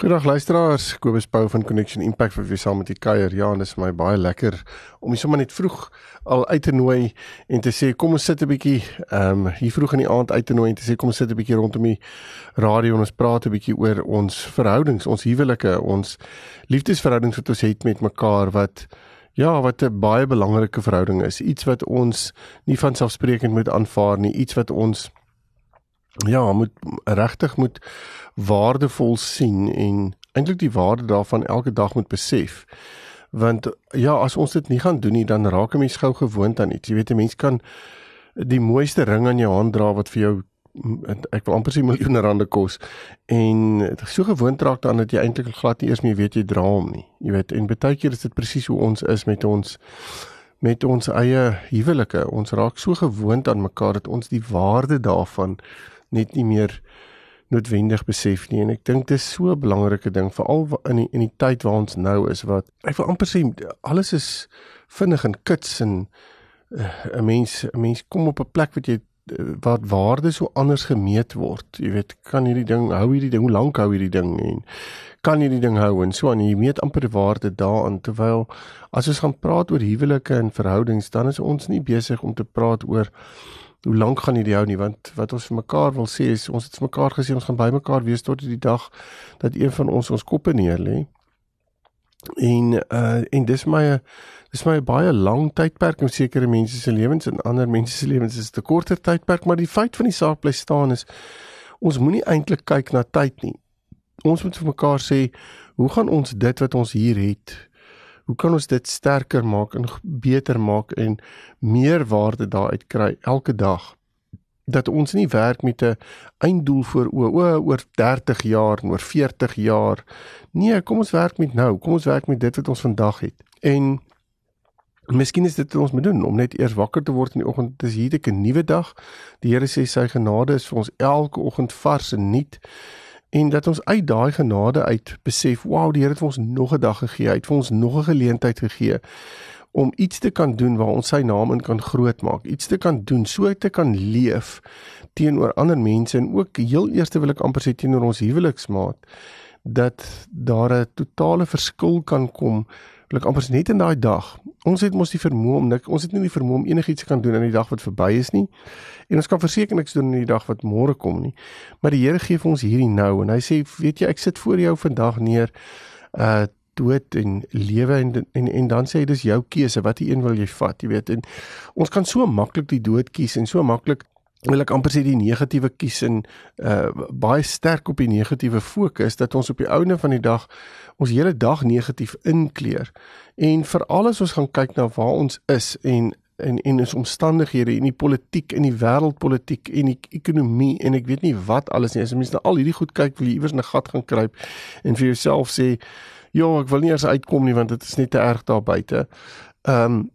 Goeiedag luisteraars, Kobus Pau van Connection Impact vir wie saam met die kuier. Ja, dit is my baie lekker om sommer net vroeg al uit te nooi en te sê kom ons sit 'n bietjie ehm um, hier vroeg in die aand uit te nooi en te sê kom ons sit 'n bietjie rondom die radio en ons praat 'n bietjie oor ons verhoudings, ons huwelike, ons liefdesverhoudings wat ons het met mekaar wat ja, wat 'n baie belangrike verhouding is. Iets wat ons nie van selfsprekend moet aanvaar nie, iets wat ons ja, moet regtig moet waardevol sien en eintlik die waarde daarvan elke dag moet besef. Want ja, as ons dit nie gaan doen nie, dan raak 'n mens gou gewoond aan iets. Jy weet 'n mens kan die mooiste ring aan jou hand dra wat vir jou ek wil amper sê miljoene rande kos en so gewoond raak daaraan dat jy eintlik glad nie eers meer weet jy dra hom nie. Jy weet, en baie keer is dit presies hoe ons is met ons met ons eie huwelike. Ons raak so gewoond aan mekaar dat ons die waarde daarvan net nie meer noodwendig besef nie. En ek dink dit is so 'n belangrike ding veral in die in die tyd waar ons nou is wat ek wil amper sê alles is vinnig en kits en eh, 'n uh, mens 'n mens kom op 'n plek wat jy eh, wat waarde so anders gemeet word. Jy weet kan hierdie ding hou hierdie ding hoe lank hou hierdie ding en kan hierdie ding hou en so aan. Jy meet amper die waarde daaraan terwyl as ons gaan praat oor huwelike en verhoudings dan is ons nie besig om te praat oor hoe lank gaan hierdie hou nie want wat ons vir mekaar wil sê is ons het vir mekaar gesê ons gaan by mekaar wees tot die dag dat een van ons ons koppe neer lê. En uh en dis my dis my baie lang tydperk in sekere mense se lewens en ander mense se lewens is 'n korter tydperk maar die feit van die saak bly staan is ons moenie eintlik kyk na tyd nie. Ons moet vir mekaar sê hoe gaan ons dit wat ons hier het hoe kan ons dit sterker maak en beter maak en meer waarde daaruit kry elke dag dat ons nie werk met 'n einddoel voor o oor 30 jaar en oor 40 jaar nee kom ons werk met nou kom ons werk met dit wat ons vandag het en Miskien is dit wat ons moet doen om net eers wakker te word in die oggend. Dis hier 'n nuwe dag. Die Here sê sy genade is vir ons elke oggend vars en nuut en dat ons uit daai genade uit besef, wow, die Here het vir ons nog 'n dag gegee, hy het vir ons nog 'n geleentheid gegee om iets te kan doen waar ons sy naam in kan grootmaak, iets te kan doen, so te kan leef teenoor ander mense en ook heel eerste wil ek amper sê teenoor ons huweliksmaat dat daar 'n totale verskil kan kom ek amper net in daai dag. Ons het mos die vermoë om nik, ons het nie die vermoë om enigiets te kan doen in die dag wat verby is nie. En ons kan verseker niks doen in die dag wat môre kom nie. Maar die Here gee vir ons hierdie nou en hy sê, weet jy, ek sit voor jou vandag neer uh dood en lewe en, en en dan sê hy dis jou keuse wat jy een wil jy vat jy weet en ons kan so maklik die dood kies en so maklik wil ek amper sê die negatiewe kies en uh baie sterk op die negatiewe fokus dat ons op die ouene van die dag ons hele dag negatief inkleer. En veral as ons gaan kyk na waar ons is en en en ons omstandighede in die politiek en die wêreldpolitiek en die ekonomie en ek weet nie wat alles nie. As mense nou al hierdie goed kyk, wil jy iewers 'n gat gaan kruip en vir jouself sê, "Ja, ek wil nie eers uitkom nie want dit is net te erg daar buite." Ehm um,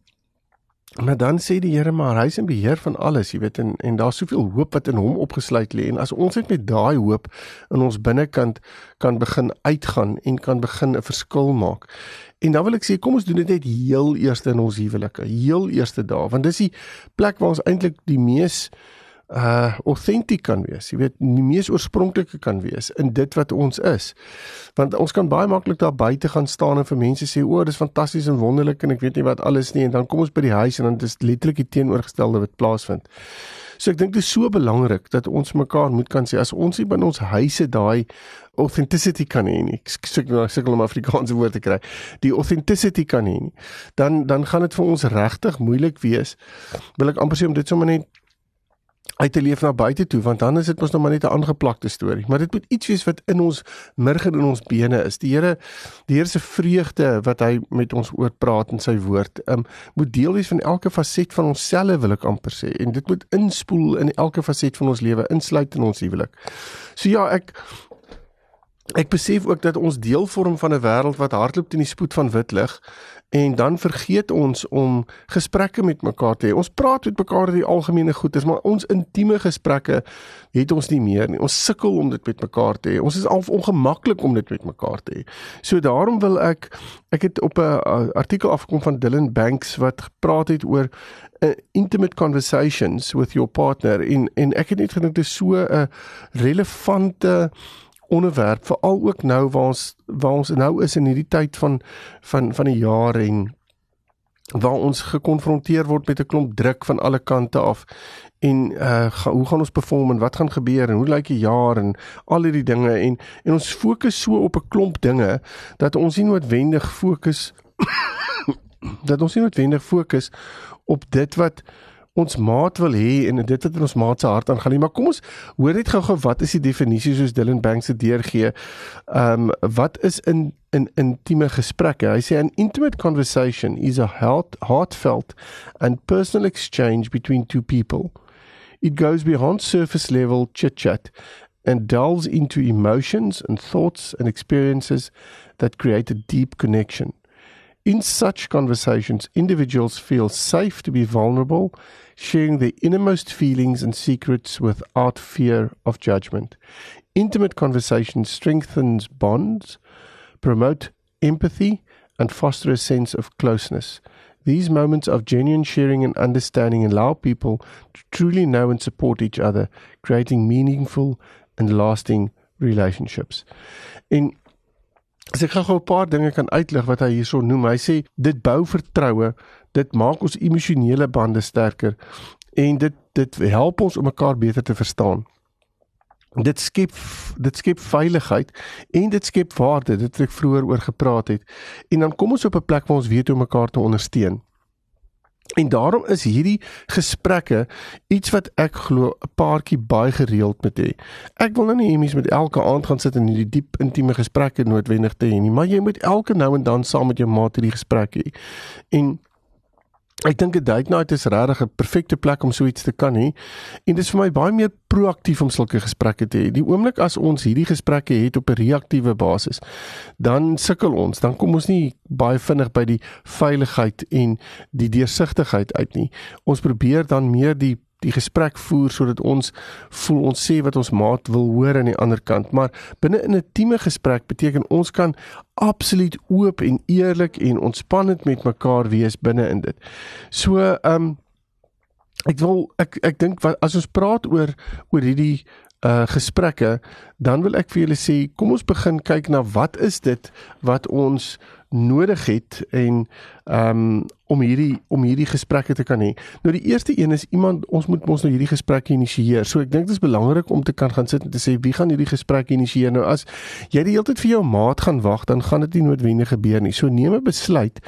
Maar dan sê die Here maar hy is in beheer van alles, jy weet en en daar's soveel hoop wat in hom opgesluit lê en as ons net met daai hoop in ons binnekant kan begin uitgaan en kan begin 'n verskil maak. En dan wil ek sê kom ons doen dit net heel eerste in ons huwelike, heel eerste dae want dis die plek waar ons eintlik die mees uh authentic kan wees. Jy weet, die mees oorspronklike kan wees in dit wat ons is. Want ons kan baie maklik daar buite gaan staan en vir mense sê, "O, dis fantasties en wonderlik en ek weet nie wat alles nie." En dan kom ons by die huis en dan is letterlik die teenoorgestelde wat plaasvind. So ek dink dit is so belangrik dat ons mekaar moet kan sê as ons nie binne ons huise daai authenticity kan hê nie. Ek sê nou sukkel om Afrikaanse woorde kry. Die authenticity kan hê nie. Dan dan gaan dit vir ons regtig moeilik wees. Wil ek amper sê om dit sommer net uit te leef na buite toe want dan is dit mos nog maar net 'n aangeplakte storie. Maar dit moet iets wees wat in ons murg en in ons bene is. Die Here die Here se vreugde wat hy met ons oor praat in sy woord um, moet deel wees van elke faset van ons selle wil ek amper sê. En dit moet inspoel in elke faset van ons lewe insluit in ons huwelik. So ja ek Ek besef ook dat ons deel vorm van 'n wêreld wat hardloop teen die spoed van wit lig en dan vergeet ons om gesprekke met mekaar te hê. Ons praat met mekaar oor die algemene goedes, maar ons intieme gesprekke het ons nie meer nie. Ons sukkel om dit met mekaar te hê. Ons is al ongemaklik om dit met mekaar te hê. So daarom wil ek ek het op 'n artikel afgekom van Dylan Banks wat gepraat het oor uh, intimate conversations with your partner in en ek het net gedink dit is so 'n relevante onderwerp veral ook nou waar ons waar ons nou is in hierdie tyd van van van die jaar en waar ons gekonfronteer word met 'n klomp druk van alle kante af en uh ga, hoe gaan ons perform en wat gaan gebeur en hoe lyk die jaar en al hierdie dinge en en ons fokus so op 'n klomp dinge dat ons nie noodwendig fokus dat ons nie noodwendig fokus op dit wat ons maat wil hê en dit wat in ons maat se hart aangaan nie maar kom ons hoor net gou-gou wat is die definisie soos Dylan Banks se deurgee. Ehm um, wat is in in intieme gesprekke? Hy sê an intimate conversation is a heart, heartfelt and personal exchange between two people. It goes beyond surface level chit-chat and delves into emotions and thoughts and experiences that create a deep connection. In such conversations, individuals feel safe to be vulnerable, sharing their innermost feelings and secrets without fear of judgment. Intimate conversation strengthens bonds, promote empathy, and foster a sense of closeness. These moments of genuine sharing and understanding allow people to truly know and support each other, creating meaningful and lasting relationships. In As ek gou 'n paar dinge kan uitlig wat hy hierso noem. Hy sê dit bou vertroue, dit maak ons emosionele bande sterker en dit dit help ons om mekaar beter te verstaan. Dit skep dit skep veiligheid en dit skep waarde, dit wat ek vroeër oor gepraat het. En dan kom ons op 'n plek waar ons weet hoe mekaar te ondersteun. En daarom is hierdie gesprekke iets wat ek glo 'n paartjie baie gereeld moet hê. Ek wil nou nie hê mense moet elke aand gaan sit in hierdie diep intieme gesprekke noodwendig te hê nie, maar jy moet elke nou en dan saam met jou maat hierdie gesprekke hê. En Ek dink 'n date night is regtig 'n perfekte plek om so iets te kan hê. En dit is vir my baie meer proaktief om sulke gesprekke te hê. Die oomblik as ons hierdie gesprekke het op 'n reaktiewe basis, dan sukkel ons, dan kom ons nie baie vinnig by die veiligheid en die deursigtigheid uit nie. Ons probeer dan meer die die gesprek voer sodat ons voel ons sê wat ons maat wil hoor aan die ander kant maar binne in 'n intieme gesprek beteken ons kan absoluut oop en eerlik en ontspannend met mekaar wees binne in dit. So ehm um, ek wil ek ek dink as ons praat oor oor hierdie uh gesprekke dan wil ek vir julle sê kom ons begin kyk na wat is dit wat ons nodig het en ehm um, om hierdie om hierdie gesprekke te kan hê. Nou die eerste een is iemand ons moet ons nou hierdie gesprekke initieer. So ek dink dit is belangrik om te kan gaan sit en te sê wie gaan hierdie gesprekke initieer? Nou as jy die hele tyd vir jou maat gaan wag, dan gaan dit nie noodwendig gebeur nie. So neem 'n besluit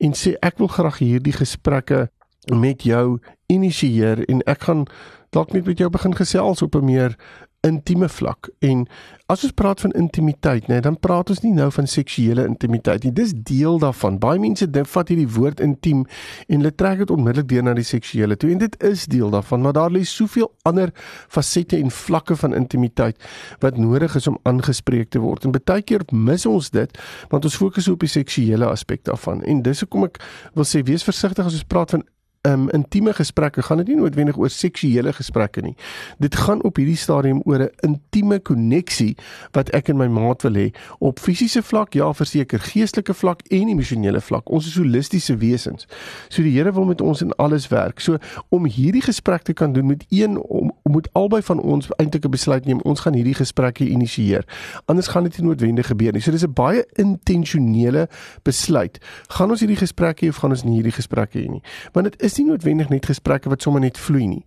en sê ek wil graag hierdie gesprekke met jou initieer en ek gaan dalk net met jou begin gesels op 'n meer intieme vlak. En as ons praat van intimiteit, nê, nee, dan praat ons nie nou van seksuele intimiteit nie. Dis deel daarvan. Baie mense dink vat hierdie woord intiem en hulle trek dit onmiddellik deur na die seksuele toe. En dit is deel daarvan, maar daar lê soveel ander fasette en vlakke van intimiteit wat nodig is om aangespreek te word. En baie keer mis ons dit want ons fokus op die seksuele aspek daarvan. En dis hoekom ek wil sê wees versigtig as ons praat van um, intieme gesprekke gaan dit nie noodwendig oor seksuele gesprekke nie. Dit gaan op hierdie stadium oor 'n intieme koneksie wat ek en my maat wil hê op fisiese vlak, ja, verseker, geestelike vlak en emosionele vlak. Ons is holistiese wesens. So die Here wil met ons in alles werk. So om hierdie gesprek te kan doen met een om moet albei van ons eintlik 'n besluit neem. Ons gaan hierdie gesprekke initieer. Anders gaan dit nie noodwendig gebeur nie. So dis 'n baie intentionele besluit. Gaan ons hierdie gesprekke hê of gaan ons nie hierdie gesprekke hê nie? Want dit is is nie noodwendig net gesprekke wat sommer net vloei nie.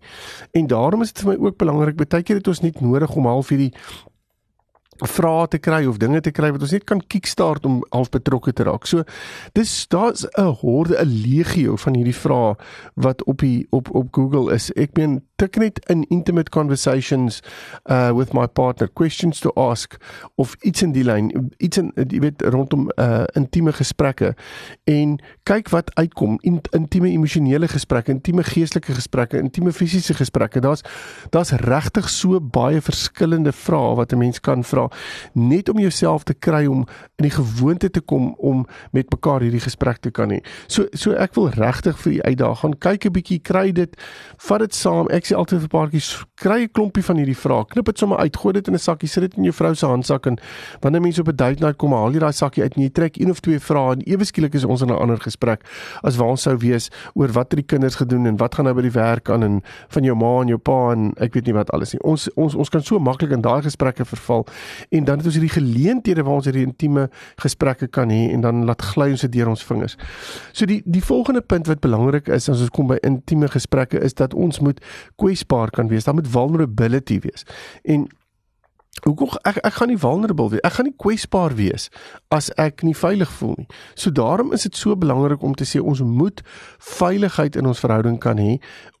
En daarom is dit vir my ook belangrik baie keer het ons net nodig om half hierdie vrae te kry of dinge te kry wat ons net kan kickstart om half betrokke te raak. So dis daar's 'n horde 'n legio van hierdie vrae wat op die op op Google is. Ek meen tik net in intimate conversations uh with my partner questions to ask of iets in die lyn iets in jy weet rondom uh intieme gesprekke en kyk wat uitkom. In, intieme emosionele gesprekke intieme geestelike gesprekke intieme fisiese gesprekke. Daar's daar's regtig so baie verskillende vrae wat 'n mens kan vra net om jouself te kry om in die gewoonte te kom om met mekaar hierdie gesprek te kan hê. So so ek wil regtig vir u uitdaag. Gaan kyk 'n bietjie kry dit vat dit saam. Ek sê altyd vir paartjies, kry 'n klompie van hierdie vrae, knip dit sommer uit, gooi dit in 'n sakkie, sit dit in jou vrou se handsak en wanneer mense op 'n date night kom, haal jy daai sakkie uit en jy trek een of twee vrae en ewe skielik is ons in 'n ander gesprek as waar ons sou wees oor wat het die kinders gedoen en wat gaan nou by die werk aan en van jou ma en jou pa en ek weet nie wat alles nie. Ons ons ons kan so maklik in daai gesprekke verval en dan het ons hierdie geleenthede waar ons hierdie intieme gesprekke kan hê en dan laat gly ons dit deur ons vingers. So die die volgende punt wat belangrik is as ons kom by intieme gesprekke is dat ons moet kwesbaar kan wees. Daar moet vulnerability wees. En Hoekom ek ek gaan nie vulnerable wees. Ek gaan nie kwesbaar wees as ek nie veilig voel nie. So daarom is dit so belangrik om te sê ons moet veiligheid in ons verhouding kan hê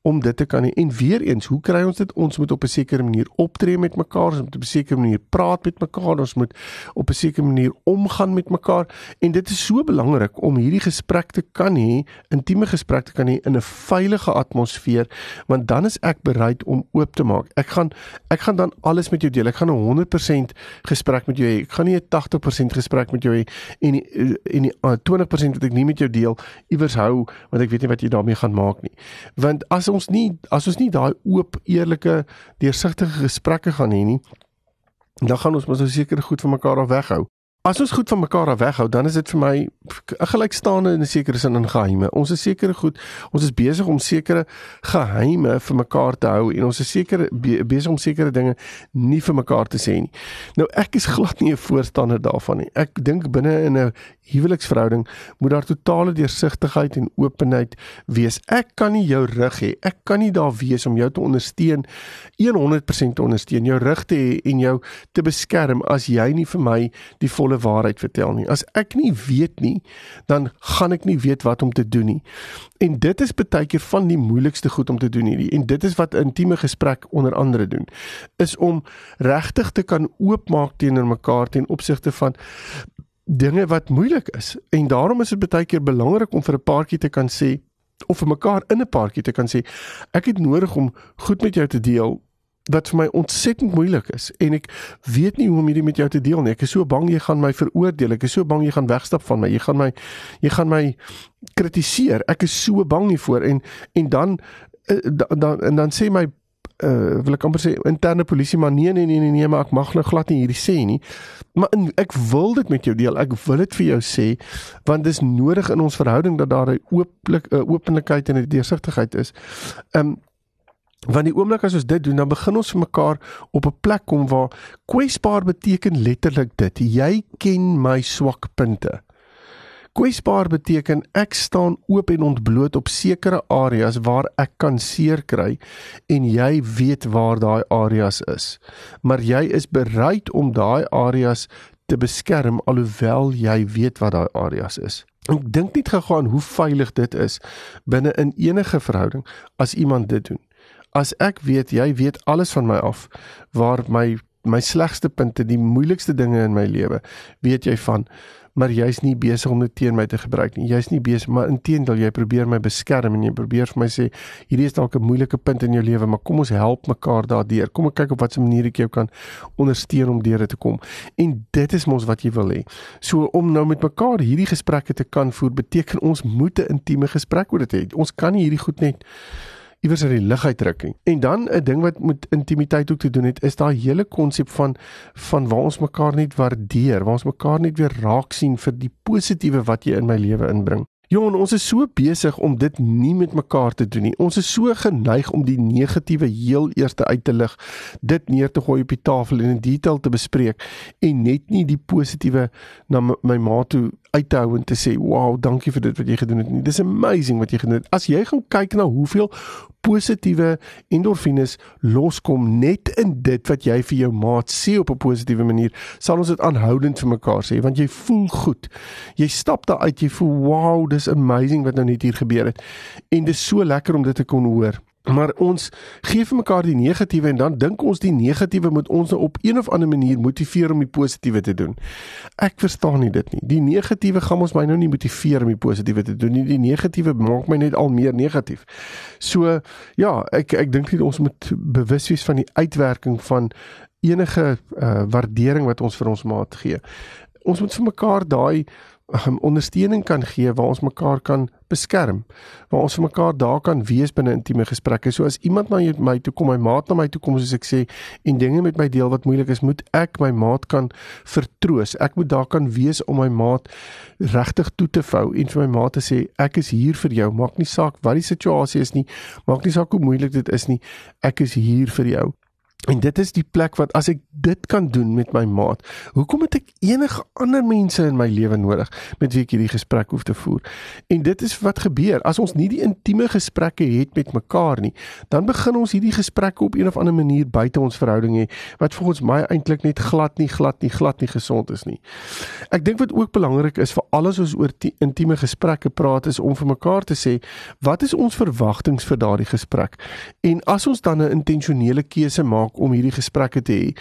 om dit te kan hê. En weer eens, hoe kry ons dit? Ons moet op 'n sekere manier optree met mekaar, ons moet op 'n sekere manier praat met mekaar, ons moet op 'n sekere manier omgaan met mekaar en dit is so belangrik om hierdie gesprek te kan hê, intieme gesprek te kan hê in 'n veilige atmosfeer, want dan is ek bereid om oop te maak. Ek gaan ek gaan dan alles met jou deel. Ek gaan 'n 100% gesprek met jou hê. Ek gaan nie 'n 80% gesprek met jou hê en die, en die uh, 20% wat ek nie met jou deel iewers hou want ek weet nie wat jy daarmee gaan maak nie. Want as ons nie as ons nie daai oop, eerlike, deursigtige gesprekke gaan hê nie, dan gaan ons mos nou seker goed van mekaar af weghou. As ons goed van mekaar af weghou, dan is dit vir my 'n gelykstaande in 'n sekere sin in geheime. Ons is sekere goed, ons is besig om sekere geheime vir mekaar te hou en ons is seker be, besig om sekere dinge nie vir mekaar te sê nie. Nou ek is glad nie 'n voorstander daarvan nie. Ek dink binne in 'n huweliksverhouding moet daar totale deursigtigheid en openheid wees. Ek kan nie jou rug hê. Ek kan nie daar wees om jou te ondersteun 100% te ondersteun, jou rug te hê en jou te beskerm as jy nie vir my die volle waarheid vertel nie. As ek nie weet nie, dan gaan ek nie weet wat om te doen nie. En dit is baie keer van die moeilikste goed om te doen hierdie. En dit is wat intieme gesprek onder andere doen, is om regtig te kan oopmaak teenoor mekaar ten opsigte van dinge wat moeilik is. En daarom is dit baie keer belangrik om vir 'n paartjie te kan sê of vir mekaar in 'n paartjie te kan sê ek het nodig om goed met jou te deel wat vir my ontsettend moeilik is en ek weet nie hoe om hierdie met jou te deel nie. Ek is so bang jy gaan my veroordeel. Ek is so bang jy gaan wegstap van my. Jy gaan my jy gaan my kritiseer. Ek is so bang hiervoor en en dan eh, dan en dan sê my uh wil ek amper sê interne polisie maar nee nee nee nee nee maar ek mag nou glad nie hierdie sê nie. Maar in, ek wil dit met jou deel. Ek wil dit vir jou sê want dis nodig in ons verhouding dat daar 'n ooplik 'n uh, openlikheid en 'n deursigtigheid is. Um want die oomblik as ons dit doen dan begin ons vir mekaar op 'n plek kom waar kwesbaar beteken letterlik dit. Jy ken my swakpunte. Kwesbaar beteken ek staan oop en ontbloot op sekere areas waar ek kan seer kry en jy weet waar daai areas is. Maar jy is bereid om daai areas te beskerm alhoewel jy weet wat daai areas is. Ek dink net gegaan hoe veilig dit is binne in enige verhouding as iemand dit doen. As ek weet jy weet alles van my af waar my my slegste punte, die moeilikste dinge in my lewe, weet jy van maar jy's nie besig om dit teen my te gebruik nie. Jy's nie besig, maar inteendeel jy probeer my beskerm en jy probeer vir my sê hierdie is dalk 'n moeilike punt in jou lewe, maar kom ons help mekaar daardeur. Kom ek kyk op watter manier ek jou kan ondersteun om deur dit te kom. En dit is mos wat jy wil hê. So om nou met mekaar hierdie gesprekke te kan voer, beteken ons moet 'n intieme gesprek oor dit hê. Ons kan nie hierdie goed net iewers uit die lug uitdrukking. En dan 'n ding wat met intimiteit ook te doen het, is daai hele konsep van van waar ons mekaar net waardeer, waar ons mekaar net weer raak sien vir die positiewe wat jy in my lewe inbring. Jon, ons is so besig om dit nie met mekaar te doen nie. Ons is so geneig om die negatiewe heel eers uit te lig, dit neer te gooi op die tafel en in detail te bespreek en net nie die positiewe na my ma toe uit te hou en te sê, "Wow, dankie vir dit wat jy gedoen het." Dis amazing wat jy gedoen het. As jy gaan kyk na hoeveel positiewe endorfines loskom net in dit wat jy vir jou maat sê op 'n positiewe manier, sal ons dit aanhoudend vir mekaar sê want jy voel goed. Jy stap daar uit, jy voel, "Wow, dis amazing wat nou net hier gebeur het." En dis so lekker om dit te kon hoor. Maar ons gee vir mekaar die negatiewe en dan dink ons die negatiewe moet ons nou op een of ander manier motiveer om die positiewe te doen. Ek verstaan nie dit nie. Die negatiewe gaan ons my nou nie motiveer om die positiewe te doen nie. Die negatiewe maak my net al meer negatief. So ja, ek ek dink net ons moet bewus wees van die uitwerking van enige uh, waardering wat ons vir ons maat gee. Ons moet vir mekaar daai um, ondersteuning kan gee waar ons mekaar kan beskerm waar ons vir mekaar daar kan wees binne intieme gesprekke. So as iemand na my toe kom, my maat na my toe kom soos ek sê en dinge met my deel wat moeilik is, moet ek my maat kan vertroos. Ek moet daar kan wees om my maat regtig toe te vou en vir my maat te sê ek is hier vir jou. Maak nie saak wat die situasie is nie, maak nie saak hoe moeilik dit is nie. Ek is hier vir jou. En dit is die plek wat as ek dit kan doen met my maat, hoekom het ek enige ander mense in my lewe nodig met wie ek hierdie gesprek hoef te voer? En dit is wat gebeur as ons nie die intieme gesprekke het met mekaar nie, dan begin ons hierdie gesprekke op een of ander manier buite ons verhouding hê wat volgens my eintlik net glad nie glad nie glad nie gesond is nie. Ek dink wat ook belangrik is vir alles ons oor intieme gesprekke praat is om vir mekaar te sê wat is ons verwagtinge vir daardie gesprek? En as ons dan 'n intentionele keuse maak maak om hierdie gesprekke te hê.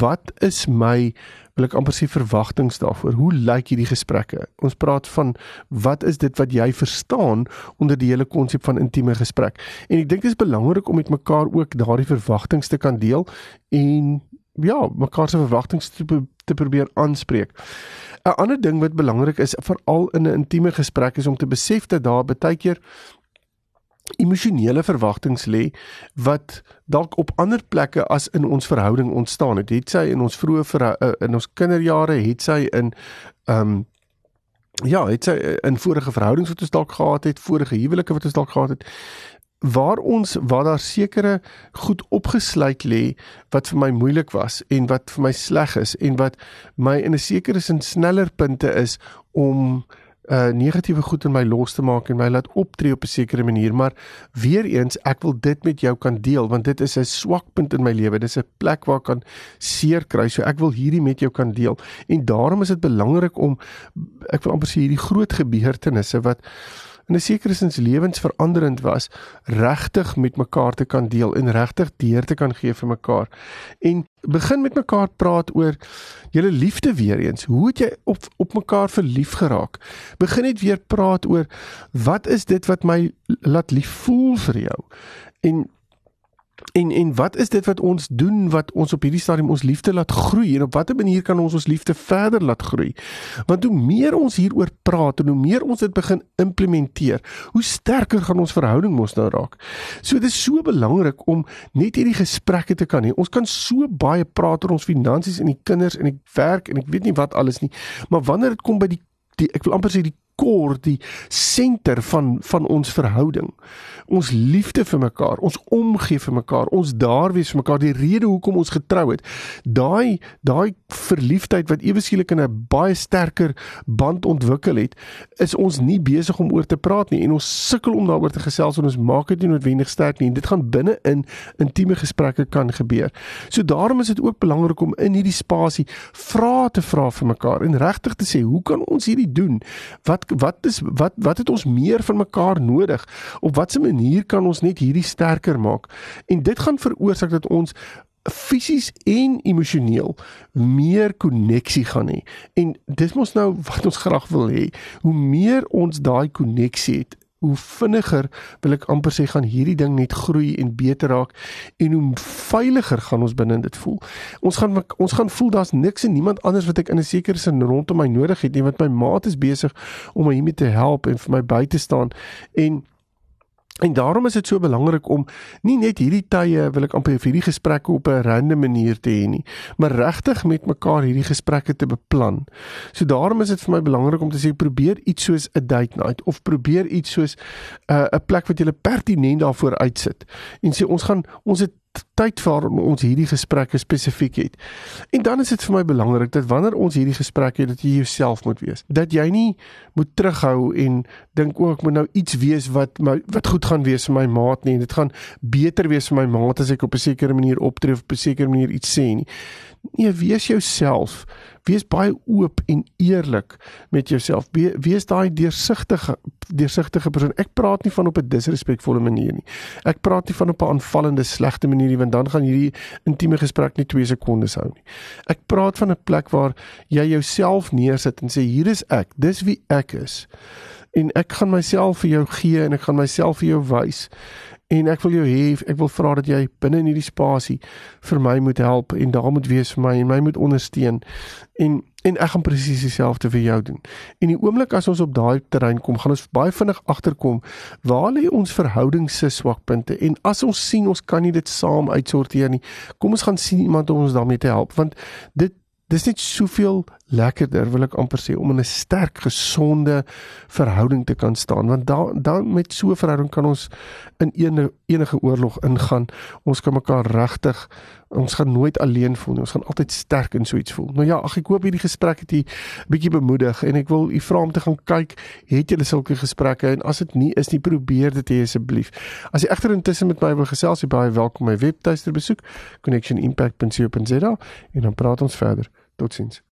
Wat is my wil ek amper sê verwagtinge daarvoor? Hoe lyk hierdie gesprekke? Ons praat van wat is dit wat jy verstaan onder die hele konsep van intieme gesprek? En ek dink dit is belangrik om met mekaar ook daardie verwagtinge te kan deel en ja, mekaar se verwagtinge te te probeer aanspreek. 'n Ander ding wat belangrik is veral in 'n intieme gesprek is om te besef dat daar baie keer emosionele verwagtinge lê wat dalk op ander plekke as in ons verhouding ontstaan het. Het sy in ons vroeë uh, in ons kinderjare, het sy in ehm um, ja, het sy in vorige verhoudings wat ons dalk gehad het, vorige huwelike wat ons dalk gehad het waar ons waar daar sekere goed opgesluit lê wat vir my moeilik was en wat vir my sleg is en wat my in 'n sekere sin sneller punte is om uh negatiewe goed in my los te maak en my laat optree op 'n sekere manier, maar weer eens ek wil dit met jou kan deel want dit is 'n swakpunt in my lewe. Dis 'n plek waar ek kan seer kry. So ek wil hierdie met jou kan deel. En daarom is dit belangrik om ek wil amper sê hierdie groot gebeurtenisse wat in 'n sekere sin lewensveranderend was, regtig met mekaar te kan deel en regtig deur te kan gee vir mekaar. En begin met mekaar praat oor julle liefde weer eens. Hoe het jy op op mekaar verlief geraak? Begin net weer praat oor wat is dit wat my laat lief voel vir jou? En En en wat is dit wat ons doen wat ons op hierdie stadium ons liefde laat groei en op watter manier kan ons ons liefde verder laat groei? Want hoe meer ons hieroor praat en hoe meer ons dit begin implementeer, hoe sterker gaan ons verhouding mos nou raak. So dit is so belangrik om net hierdie gesprekke te kan hê. Ons kan so baie praat oor ons finansies en die kinders en die werk en ek weet nie wat alles nie, maar wanneer dit kom by die die ek wil amper sê die kor die senter van van ons verhouding. Ons liefde vir mekaar, ons omgee vir mekaar, ons daar wees vir mekaar, die rede hoekom ons getrou het. Daai daai verliefdheid wat ewe skielik in 'n baie sterker band ontwikkel het, is ons nie besig om oor te praat nie en ons sukkel om daaroor te gesels en ons maak dit nie noodwendig sterk nie. En dit gaan binne in intieme gesprekke kan gebeur. So daarom is dit ook belangrik om in hierdie spasie vrae te vra vir mekaar en regtig te sê, hoe kan ons hierdie doen? Wat wat is wat wat het ons meer van mekaar nodig? Op watter manier kan ons net hierdie sterker maak? En dit gaan veroorsaak dat ons fisies en emosioneel meer koneksie gaan hê. En dis mos nou wat ons graag wil hê. Hoe meer ons daai koneksie het, hoe vinniger wil ek amper sê gaan hierdie ding net groei en beter raak en hoe veiliger gaan ons binne dit voel. Ons gaan ons gaan voel daar's niks en niemand anders wat ek in 'n sekere sin rondom my nodig het nie want my maat is besig om my hiermee te help en vir my by te staan en En daarom is dit so belangrik om nie net hierdie tye wil ek amper hierdie gesprekke op 'n rande manier te hê nie, maar regtig met mekaar hierdie gesprekke te beplan. So daarom is dit vir my belangrik om te sê probeer iets soos 'n date night of probeer iets soos 'n uh, 'n plek wat jy pertinent daarvoor uitsit en sê ons gaan ons het tyd vir ons hierdie gesprekke spesifiek het. En dan is dit vir my belangrik dat wanneer ons hierdie gesprekke het dat jy jouself moet wees. Dat jy nie moet terughou en dink ook oh, moet nou iets wees wat my wat goed gaan wees vir my maat nie. Dit gaan beter wees vir my maat as ek op 'n sekere manier optree of op 'n sekere manier iets sê nie. Nee, wees jouself. Wees baie oop en eerlik met jouself. We, wees daai deursigtige deursigtige persoon. Ek praat nie van op 'n disrespekvolle manier nie. Ek praat nie van op 'n aanvallende slegte manier nie, want dan gaan hierdie intieme gesprek nie 2 sekondes hou nie. Ek praat van 'n plek waar jy jouself neersit en sê hier is ek. Dis wie ek is. En ek gaan myself vir jou gee en ek gaan myself vir jou wys. En ek wil jou hê, ek wil vra dat jy binne in hierdie spasie vir my moet help en daar moet wees vir my en my moet ondersteun. En en ek gaan presies dieselfde vir jou doen. En die oomblik as ons op daai terrein kom, gaan ons baie vinnig agterkom waar lê ons verhouding se swakpunte en as ons sien ons kan nie dit saam uitsorteer nie, kom ons gaan sien iemand om ons daarmee te help want dit dis net soveel lekkerder wil ek amper sê om in 'n sterk gesonde verhouding te kan staan want dan dan met so 'n verhouding kan ons in enige enige oorlog ingaan. Ons kan mekaar regtig ons gaan nooit alleen voel nie ons gaan altyd sterk in so iets voel. Nou ja ag ek hoop hierdie gesprek het u bietjie bemoedig en ek wil u vra om te gaan kyk het julle sulke gesprekke? En as dit nie is nie probeer dit hê asseblief. As jy egter intussen met my wil gesels jy baie welkom my webtuiste besoek connectionimpact.co.za en dan praat ons verder. Totsiens.